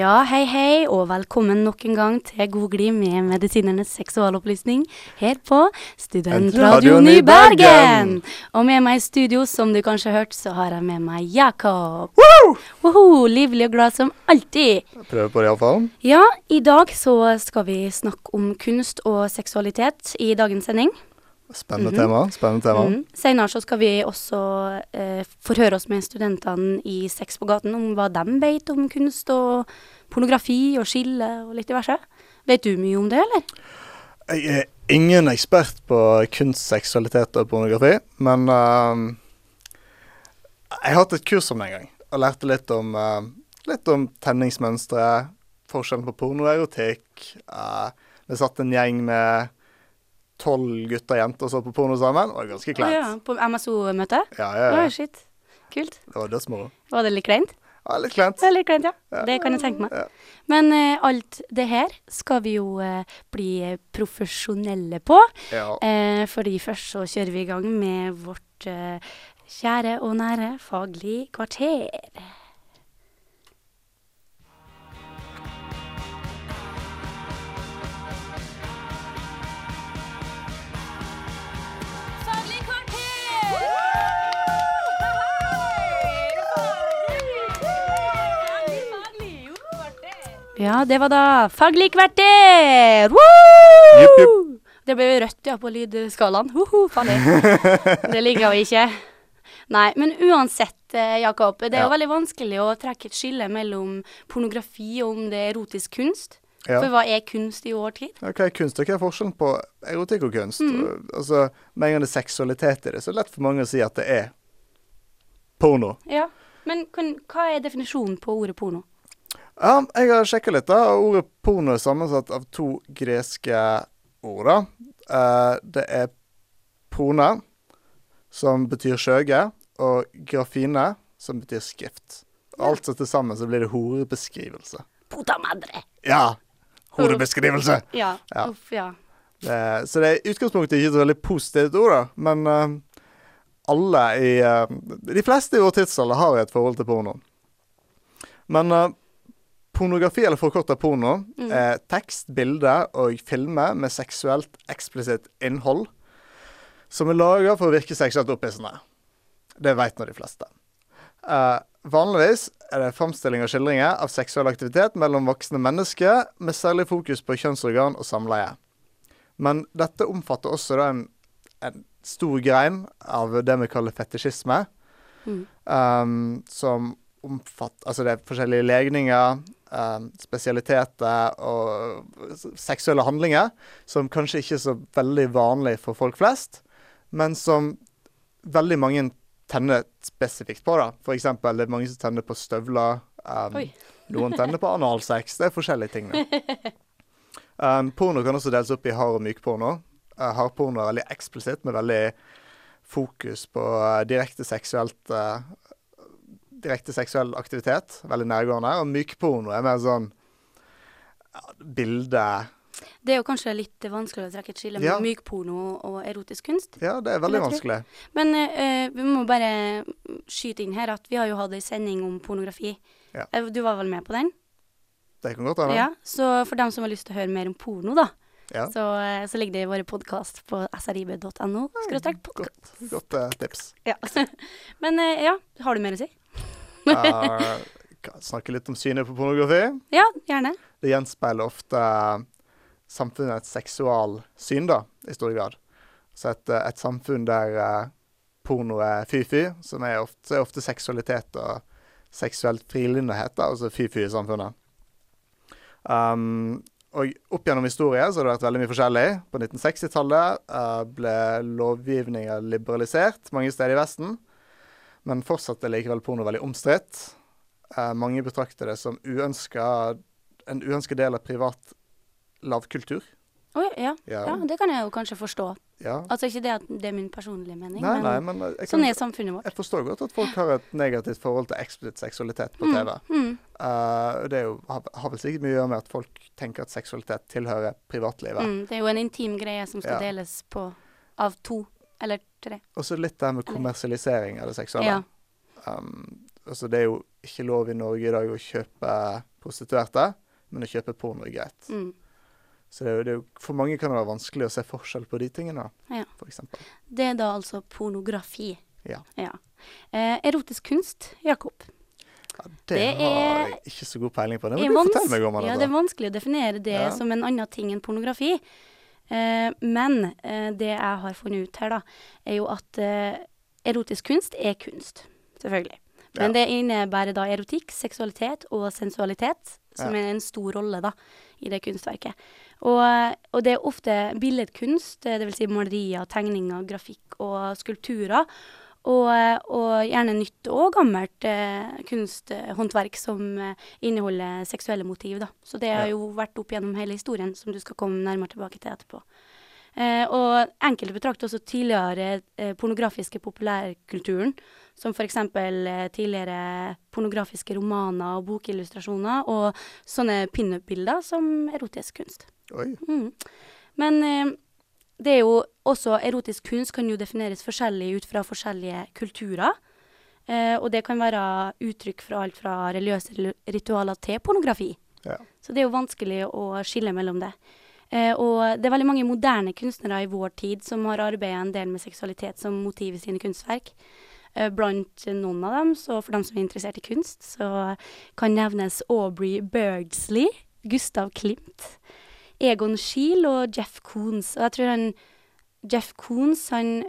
Ja, hei hei, og velkommen nok en gang til God glid med medisinernes seksualopplysning her på Studentradioen i Bergen. Og med meg i studio, som du kanskje har hørt, så har jeg med meg Jakob. Woho, livlig og glad som alltid. Prøver på det iallfall. Ja, i dag så skal vi snakke om kunst og seksualitet i dagens sending. Spennende tema. spennende tema. Mm. Senere så skal vi også eh, forhøre oss med studentene i Sex på gaten om hva de vet om kunst og pornografi og skille og litt diverse. Vet du mye om det, eller? Jeg er ingen ekspert på kunst, seksualitet og pornografi, men uh, jeg har hatt et kurs om det en gang, og lærte litt om, uh, litt om tenningsmønstre, forskjellen på porno og erotikk. Uh, vi satt en gjeng med tolv gutter og jenter så på porno sammen. Det var ganske kleint. Ja, på MSO-møte? Ja, ja, ja. ja. shit. Kult. Det var dødsmoro. Var det litt kleint? Ja, litt kleint. Er litt kleint, ja. Ja. Det kan jeg tenke meg. Ja. Men uh, alt det her skal vi jo uh, bli profesjonelle på. Ja. Uh, fordi først så kjører vi i gang med vårt kjære og nære faglig kvarter. Ja, det var da faglig kvarter! Jupp, jupp. Det ble jo rødt ja, på lydskalaen. Hoho, farlig. Det liker vi ikke. Nei, men uansett, eh, Jakob. Det er jo veldig vanskelig å trekke et skille mellom pornografi og om det er erotisk kunst. Ja. For hva er kunst i vår tid? Ja, hva er kunst, og hva er forskjellen på erotikk og kunst? Mm. Altså, Med en gang det er seksualitet i det, så er det lett for mange å si at det er porno. Ja. Men kan, hva er definisjonen på ordet porno? Ja, jeg har sjekka litt. da, Ordet porno er sammensatt av to greske ord. da. Eh, det er pone, som betyr skjøge, og grafine, som betyr skrift. Alt så til sammen så blir det horebeskrivelse. Puta madre! Ja! Horebeskrivelse! Ja. Ja. Uff, ja. Det, så det er i utgangspunktet ikke et veldig positivt ord, da. Men uh, alle i uh, De fleste i vår tidsalder har et forhold til porno. Men eh, pornografi, eller forkorta porno, Mm. er tekst, bilde og filmer med seksuelt eksplisitt innhold som er laga for å virke seksuelt opphissende. Det veit nå de fleste. Eh, vanligvis er det framstilling og skildringer av seksuell aktivitet mellom voksne mennesker, med særlig fokus på kjønnsorgan og samleie. Men dette omfatter også en, en stor grein av det vi kaller fetisjisme. Mm. Um, som omfatter Altså det er forskjellige legninger, um, spesialiteter og seksuelle handlinger som kanskje ikke er så veldig vanlig for folk flest, men som veldig mange tenner spesifikt på. da. For eksempel det er mange som tenner på støvler. Um, noen tenner på analsex. Det er forskjellige ting. da. Um, porno kan også deles opp i hard og myk porno. Uh, Hardporno er veldig eksplisitt, med veldig fokus på uh, direkte seksuelt uh, Direkte seksuell aktivitet. Veldig nærgående. Og mykporno er mer sånn ja, bilde Det er jo kanskje litt vanskelig å trekke et skille Ja. mykporno og erotisk kunst. Ja, det er veldig vanskelig. Men uh, vi må bare skyte inn her at vi har jo hatt ei sending om pornografi. Ja. Eh, Du var vel med på den? Det kan godt hende. Ja. Så for dem som har lyst til å høre mer om porno, da, Ja. så, eh, så ligger det i våre podkast på srib.no. Godt, godt uh, tips. Ja. Men ja, har du mer å si? Uh, snakke litt om synet på pornografi. Ja, gjerne. det gjenspeiler ofte samfunnets seksualsyn, da, i stor grad. Så et, eh, et samfunn der uh, porno er fy-fy, som er ofte, er ofte seksualitet og seksuelt frilindighet, altså fy-fy i samfunnet. Um, og opp gjennom historien så har det vært veldig mye forskjellig. På 1960-tallet uh, ble lovgivninga liberalisert mange steder i Vesten, men fortsatt er likevel porno veldig omstridt. Eh, mange betrakter det som uønska, en uønsket del av privat lavkultur. Oh, ja. Ja. ja, det kan jeg jo kanskje forstå. Ja. Altså ikke det at det er min personlige mening, Nei, men nei, men jeg, sånn er samfunnet vårt. jeg forstår godt at folk har et negativt forhold til eksplisitt seksualitet på TV. Mm. Uh, det jo, har, har vel sikkert mye å gjøre med at folk tenker at seksualitet tilhører privatlivet. Mm. Det er jo en intim greie som skal deles på av to eller tre. Og så litt det med kommersialisering av det seksuelle. Ja. Um, Altså, det er jo ikke lov i Norge i dag å kjøpe prostituerte, men å kjøpe porno er greit. Mm. Så det er jo, det er jo, for mange kan det være vanskelig å se forskjell på de tingene, Ja. eksempel. Det er da altså pornografi. Ja. Eh, erotisk kunst, Jakob. Ja, det, Det har jeg ikke så god peiling på. Det må du fortelle meg om. Ja, det er vanskelig å definere det Ja. som en annen ting enn pornografi. Eh, men eh, det jeg har funnet ut her, da, er jo at eh, erotisk kunst er kunst. Selvfølgelig. Men Ja. det innebærer da erotikk, seksualitet og sensualitet, som Ja. er en stor rolle da, i det kunstverket. Og, og det er ofte billedkunst, dvs. Si malerier, tegninger, grafikk og skulpturer. Og, og gjerne nytt og gammelt eh, kunsthåndverk som eh, inneholder seksuelle motiv. Da. Så det har jo vært opp gjennom hele historien, som du skal komme nærmere tilbake til etterpå. Eh, og enkelte betrakter også tidligere eh, pornografiske populærkulturen, som f.eks. Eh, tidligere pornografiske romaner og bokillustrasjoner, og sånne pinup-bilder som erotisk kunst. Mm. Men eh, det er jo også erotisk kunst kan jo defineres forskjellig ut fra forskjellige kulturer. Eh, og det kan være uttrykk fra alt fra religiøse ritualer til pornografi. Ja. Så det er jo vanskelig å skille mellom det. Eh, og det er veldig mange moderne kunstnere i vår tid som har arbeidet en del med seksualitet som motiv i sine kunstverk. Eh, blant noen av dem, så for dem som er interessert i kunst, så kan nevnes Aubrey Birdsley, Gustav Klimt, Egon Schiel og Jeff Koons. Og jeg tror han Jeff Koons, han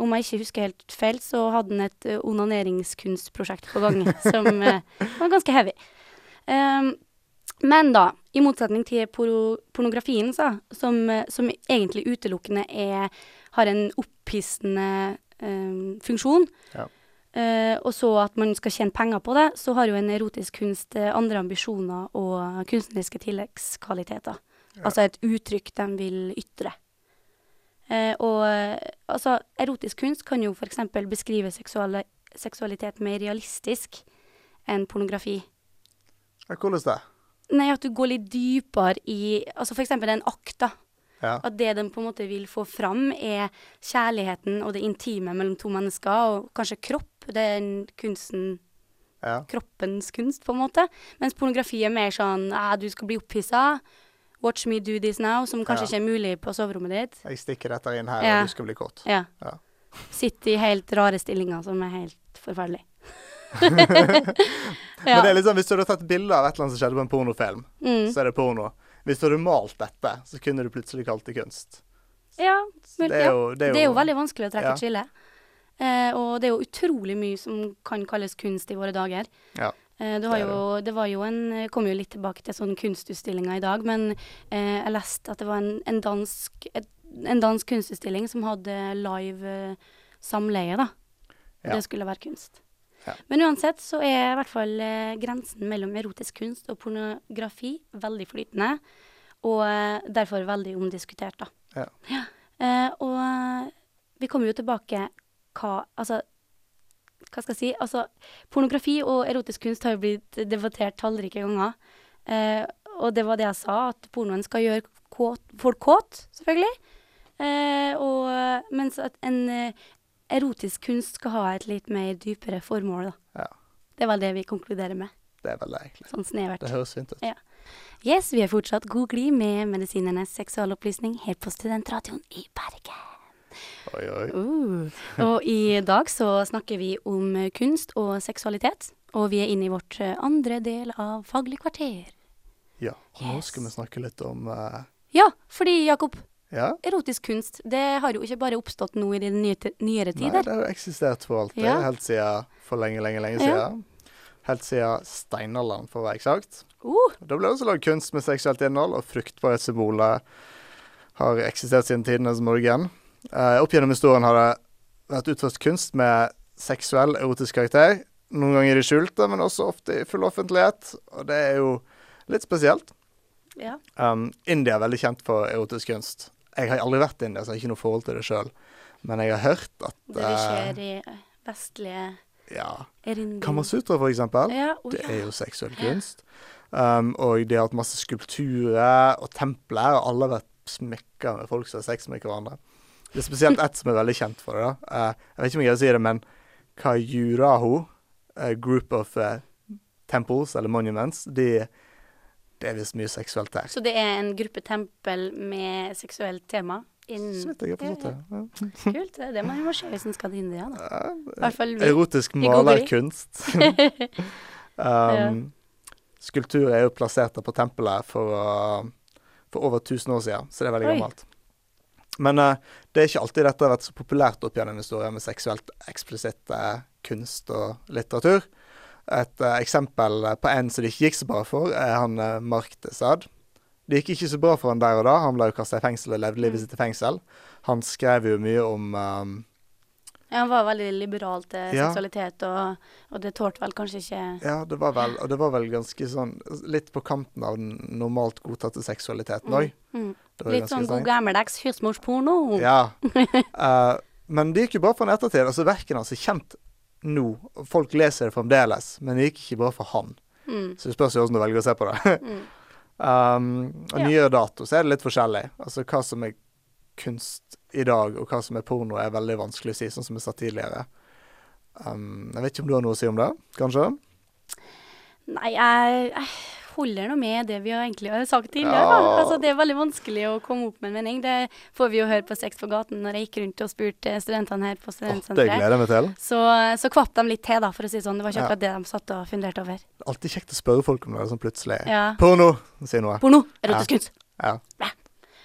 om jeg ikke husker helt feil, så hadde han et uh, onaneringskunstprosjekt på gang som eh, var ganske heavy. Um, men da, i motsetning til pornografien, så, som, eh, som egentlig utelukkende er, har en opphissende um, funksjon, Ja. uh, og så at man skal tjene penger på det, så har jo en erotisk kunst eh, andre ambisjoner og kunstneriske tilleggskvaliteter. Ja. Altså et uttrykk de vil ytre. Eh, og eh, altså, erotisk kunst kan jo f.eks. beskrive seksuale, seksualitet mer realistisk enn pornografi. Hvordan det? Nei, at du går litt dypere i Altså eksempel en akt, da. Ja. At det de på en måte vil få fram, er kjærligheten og det intime mellom to mennesker, og kanskje kropp. Det er kunsten ja. kroppens kunst, på en måte. Mens pornografi er mer sånn du skal bli opphissa. Watch me do this now, som kanskje Ja. ikke er mulig på soverommet ditt. Jeg stikker dette inn her, Ja. og du skal bli kåt. Ja. Ja. Sitte i helt rare stillinger som er helt forferdelig. Men det er liksom, hvis du hadde tatt bilde av et eller annet som skjedde på en pornofilm, mm. så er det porno. Hvis du hadde malt dette, så kunne du plutselig kalt det kunst. ja, mulig, det er jo, det er Det er jo, jo veldig vanskelig å trekke et skille. Eh, og det er jo utrolig mye som kan kalles kunst i våre dager. Ja, Eh, du det har jo, det var jo en kom jo litt tilbake til sånn kunstutstillinga i dag, men eh, jeg leste at det var en, en, dansk, et, en dansk kunstutstilling som hadde live eh, samleie, da. Ja. det skulle være kunst. Ja. Men uansett så er i hvert fall eh, grensen mellom erotisk kunst og pornografi veldig flytende, og eh, derfor veldig omdiskutert, da. Ja. Eh, og eh, vi kommer jo tilbake hva Altså, hva skal jeg si? Altså, pornografi og erotisk kunst har jo blitt debattert tallrike ganger. Eh, og det var det jeg sa, at pornoen skal gjøre kåt, folk kåt, selvfølgelig. Eh, og, mens at en eh, erotisk kunst skal ha et litt mer dypere formål, da. Ja. Det var det vi konkluderer med, det er veldig egentlig. sånn snevert. Det høres fint ut. Ja. Yes, vi er fortsatt god glid med Medisinernes seksualopplysning her på Studentradioen i Bergen. Oi, oi. Uh. Og i dag så snakker vi om eh, kunst og seksualitet. Og vi er inne i vårt eh, andre del av Faglig kvarter. Ja. Og nå skal vi snakke litt om uh... Ja, fordi Jakob, Ja? erotisk kunst det har jo ikke bare oppstått nå i de nye, nyere Nei, det har jo eksistert for alltid. Ja. Helt siden for lenge, lenge, lenge Ja. siden. Helt siden steinalderen, for å være eksakt. Uh, Da ble det også lagd kunst med seksuelt innhold, og fruktbarhetssymboler har eksistert siden tidenes morgen. Eh, opp gjennom historien har det vært utført kunst med seksuell, erotisk karakter. Noen ganger i det skjulte, men også ofte i full offentlighet. Og det er jo litt spesielt. ja. Um, India er veldig kjent for erotisk kunst. Jeg har aldri vært i India, så jeg har ikke noe forhold til det sjøl. Men jeg har hørt at Det vi eh, i eh, vestlige ja, erindringer. Kamasutra, for eksempel. Ja, oh, Det er jo seksuell kunst. Um, og de har hatt masse skulpturer og templer, og alle har vært smykka med folk som har sex med hverandre. Det er spesielt ett som er veldig kjent for det. da. Eh, jeg vet ikke om jeg kan si det, men Kajuraho eh, group of eh, temples, eller monuments, de, det er visst mye seksuelt der. Så det er en gruppe tempel med seksuelt tema? Så Innen vidt jeg har forstått det. Ja. Kult. Det er det man må se hvis en skal til India, da. I hvert fall vi. Erotisk malerkunst. um, Skulpturer er jo plassert på tempelet for, for over 1000 år siden, så det er veldig Oi. gammelt. Men uh, det er ikke alltid dette har vært så populært opp gjennom historien med seksuelt eksplisitt uh, kunst og litteratur. Et uh, eksempel på en som det ikke gikk så bra for, er han Mark Desad. Det gikk ikke så bra for han der og da. Han ble jo kasta i fengsel og levde livet sitt i fengsel. Han skrev jo mye om um, Ja, han var veldig liberal til Ja. seksualitet, og, og det tålte vel kanskje ikke Ja, det var vel, og det var vel ganske sånn Litt på kanten av den normalt godtatte seksualiteten òg. mm. Mm. Litt sånn god gammeldags husmorsporno. Ja. uh, men det gikk jo bra for han ettertid. Altså, verken hans er kjent nå. Folk leser det fremdeles, men det gikk ikke bra for han. Mm. Så det spørs jo hvordan du velger å se på det. Mm. um, og Ja. nyere dato så er det litt forskjellig. Altså hva som er kunst i dag, og hva som er porno, er veldig vanskelig å si, sånn som jeg sa tidligere. Um, jeg vet ikke om du har noe å si om det, kanskje? Nei, jeg, jeg holder nå med det vi har egentlig har sagt tidligere. Ja. Altså, det er veldig vanskelig å komme opp med en mening. Det får vi jo høre på Sex på gaten når jeg gikk rundt og spurte studentene her på Åh, det gleder jeg meg til. så, så kvapp de litt til, da, for å si det sånn. Det var ikke Ja. akkurat det de satt og funderte over. Alltid kjekt å spørre folk om det, sånn plutselig. Ja. Porno, Si noe. Porno. Erotisk kunst. Ja.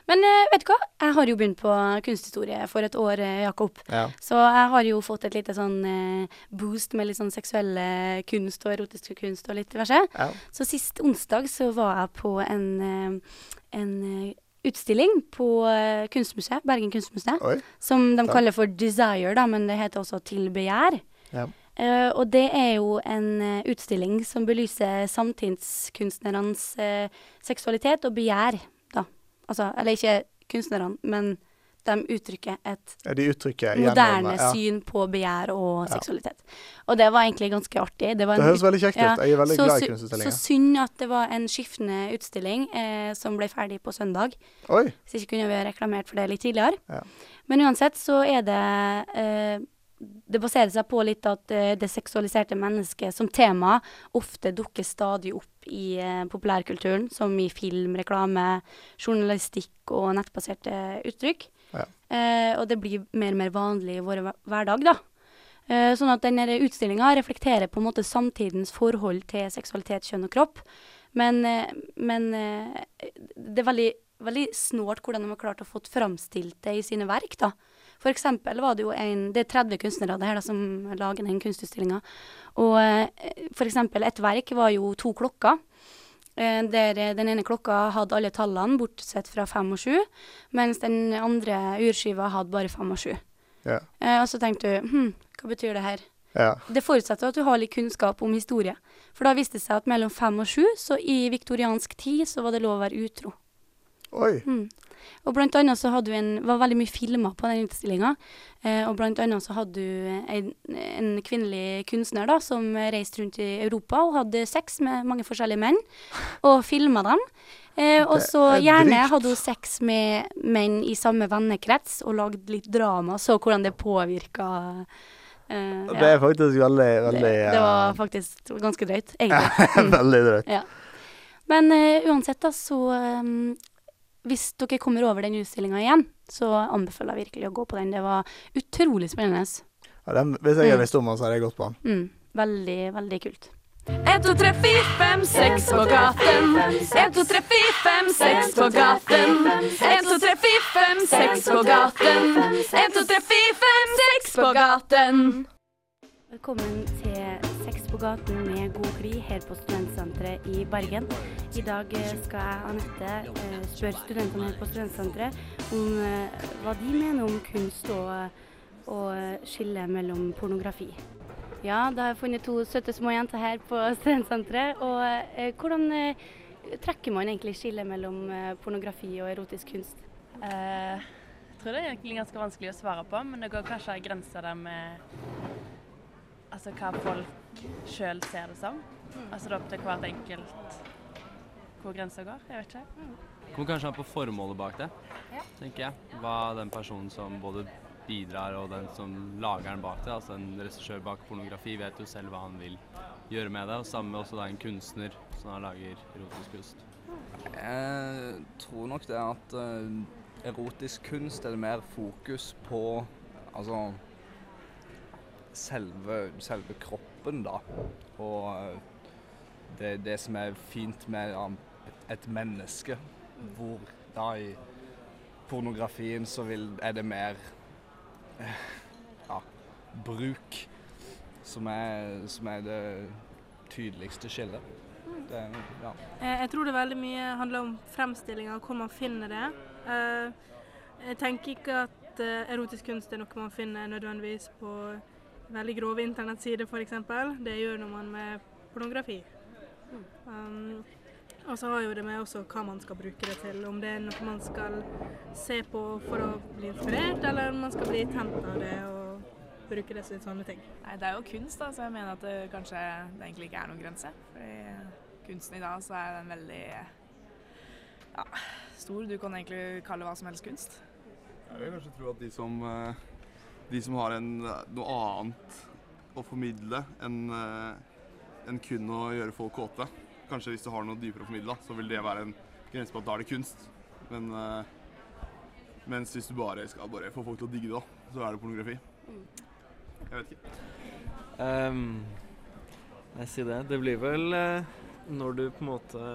Men eh, vet du hva? Jeg har jo begynt på kunsthistorie for et år, eh, Jakob. ja. Så jeg har jo fått et lite sånn eh, boost med litt sånn seksuelle kunst og erotisk kunst og litt diverse. ja. Så sist onsdag så var jeg på en, en utstilling på Kunstmuseet, Bergen kunstmuseum, Oi. som de kaller for Desire, da, men det heter også Til begjær. Ja. Uh, og det er jo en uh, utstilling som belyser samtidskunstnernes uh, seksualitet og begjær. Altså, eller ikke kunstnerne, men de uttrykker et Ja, de uttrykker moderne gjennom ja. syn på begjær og Ja. seksualitet. Og det var egentlig ganske artig. Det, var Det høres veldig kjekt ja, ut. Jeg er veldig så glad i kunstutstillinger. Så synd at det var en skiftende utstilling eh, som ble ferdig på søndag. Oi. Så ikke kunne vi ha reklamert for det litt tidligere. Ja. Men uansett så er det eh, Det baserer seg på litt at uh, det seksualiserte mennesket som tema ofte dukker stadig opp i uh, populærkulturen, som i film, reklame, journalistikk og nettbaserte uttrykk. Ja. Uh, og det blir mer og mer vanlig i vår hverdag, da. Sånn at denne utstillinga reflekterer på en måte samtidens forhold til seksualitet, kjønn og kropp. Men, men det er veldig, veldig snålt hvordan de har klart å få framstilt det i sine verk. da. For eksempel var det jo en, det er 30 kunstnere det her da, som lager den kunstutstillinga. Og eh, for eksempel et verk var jo to klokker. Eh, der eh, den ene klokka hadde alle tallene, bortsett fra fem og sju. Mens den andre urskiva hadde bare fem og sju. Ja. Og så tenkte du hm, hva betyr det her? ja. Det forutsetter at du har litt kunnskap om historie. For da viste det seg at mellom fem og sju, så i viktoriansk tid, så var det lov å være utro. Oi. Mm. Og blant annet så hadde du en, var veldig mye filmer på den utstillinga. Eh, og blant annet så hadde du en, en kvinnelig kunstner da, som reiste rundt i Europa og hadde sex med mange forskjellige menn, og filma dem. Eh, og så er gjerne hadde hun sex med menn i samme vennekrets og lagd litt drama, så hvordan det påvirka eh, Det er faktisk veldig, veldig det, det var eh, faktisk ganske drøyt, egentlig. Veldig drøyt. Ja. Men eh, uansett, da, så um, Hvis dere kommer over den utstillinga igjen, så anbefaler jeg virkelig å gå på den. Det var utrolig spennende. Ja, den, hvis jeg hadde Mm. visst om den, så hadde jeg gått på den. Mm, veldig, veldig kult. 1, 2, 3, 4, 5, 6 på gaten. 1, 2, 3, 4, 5, 6 på gaten. 1, 2, 3, 4, 5, 6 på gaten. 1, 2, 3, 4, 5, 6 på gaten. Velkommen til på gaten med god gli her på Studentsenteret i Bergen. I dag eh, skal jeg, Anette, eh, spørre studentene her på Studentsenteret om eh, hva de mener om kunst og, og skille mellom pornografi. Ja, da har jeg funnet to søte små jenter her på Studentsenteret. Og eh, hvordan eh, trekker man egentlig skillet mellom eh, pornografi og erotisk kunst? Jeg tror det er egentlig ganske vanskelig å svare på, men det går kanskje en grense der med altså, hva folk sjøl ser det som. Altså det er opp til hvert enkelt hvor grensa går. Jeg vet ikke. Kommer kanskje an på formålet bak det, tenker jeg. Hva den personen som både bidrar, og den som lager den bak det, altså en regissør bak pornografi, vet jo selv hva han vil gjøre med det. Og samme med også da en kunstner som da lager erotisk kunst. Jeg tror nok det at eh, erotisk kunst er det mer fokus på altså selve, selve kroppen, da. Og eh, det, det som er fint med et, menneske. Hvor da i pornografien så vil, er det mer eh, ja, bruk som er, som er det tydeligste skillet. Det, ja. Eh, Jeg tror det veldig mye handler om fremstillinga, hvor man finner det. Jeg tenker ikke at erotisk kunst er noe man finner nødvendigvis på veldig grove internettsider f.eks. Det gjør man med pornografi. Um, og så har jo det med også hva man skal bruke det til. Om det er noe man skal se på for å bli inspirert, eller om man skal bli tent av det og bruke det til sånne ting. Nei, det er jo kunst, da, så jeg mener at det kanskje det egentlig ikke er noen grense. Fordi kunsten i dag så er den veldig ja, stor. Du kan egentlig kalle hva som helst kunst. Jeg vil kanskje tro at de som, eh, de som har en, noe annet å formidle enn en kun å gjøre folk kåte Kanskje hvis du har noe dypere å formidle, så vil det være en grense på at da er det kunst. Men eh, mens hvis du bare skal bare få folk til å digge det, da, så er det pornografi. Jeg vet ikke. Um, jeg sier det. Det blir vel eh, når du på en måte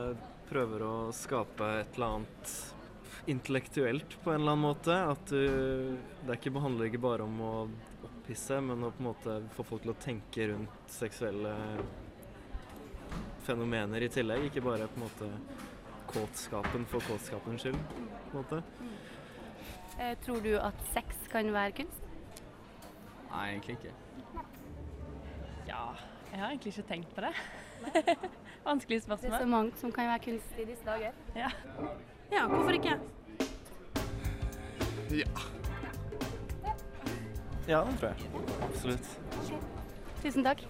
prøver å skape et eller annet intellektuelt på en eller annen måte. At du Det er ikke, handler ikke bare om å opphisse, men å på en måte få folk til å tenke rundt seksuelle fenomener i tillegg. Ikke bare på en måte kåtskapen for kåtskapens skyld. på en måte. Eh, tror du at sex kan være kunst? Nei, egentlig ikke. Ja, jeg har egentlig ikke tenkt på det. Vanskelig spørsmål. Det er så mangt mange som kan være kunst i disse dager. Ja, hvorfor ikke? Ja. Ja, det tror jeg. Absolutt. Tusen takk.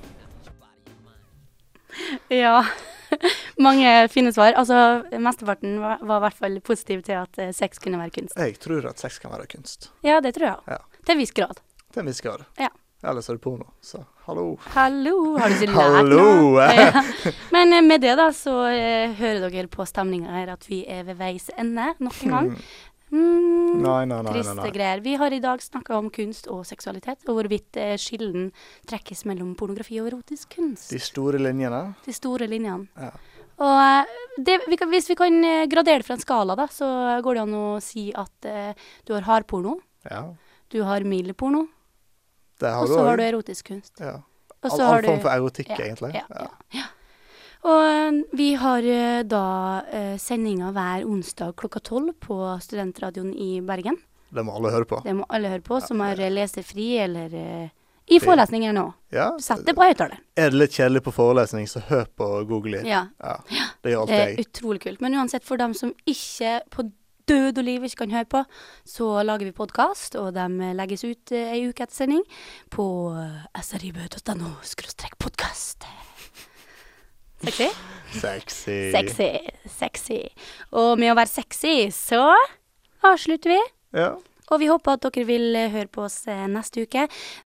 Ja. Mange fine svar. Altså, Mesteparten var, var i hvert fall positiv til at eh, sex kunne være kunst. Jeg tror at sex kan være kunst. Ja, det tror jeg. Ja. Til en viss grad. Til en viss grad. Ja. Ellers er det porno, så hallo. Hallo, har du ikke lært Hallo! noe? Ja. Men eh, med det da, så eh, hører dere på stemninga her at vi er ved veis ende nok en gang. Mm, Nei, nei, nei. Triste greier. Vi har i dag snakka om kunst og seksualitet, og hvorvidt eh, skillen trekkes mellom pornografi og erotisk kunst. De store linjene. De store linjene. Ja. Og eh, det, vi kan, hvis vi kan eh, gradere det fra en skala, da, så går det an å si at eh, du har hardporno, Ja. du har mild porno, og så har du erotisk kunst. Ja. All, all form for erotikk, egentlig. Ja, ja. Og eh, vi har eh, da uh, sendinger hver onsdag klokka tolv på Studentradioen i Bergen. Det må alle høre på. Det må alle høre på som har eh, lesefri eller eh, i forelesninger nå. Ja. Sett det på høyttaler. Er det litt kjedelig på forelesning, så hør på Google. Ja. Ja. Det gjør Det alltid er utrolig kult. Men uansett, for dem som ikke på død og liv ikke kan høre på, så lager vi podkast, og de legges ut eh, ei uke etter sending på eh, srib.no podkast. Sexy? Sexy. Sexy. Sexy. Og med å være sexy, så avslutter vi. Ja. Og vi håper at dere vil høre på oss eh, neste uke.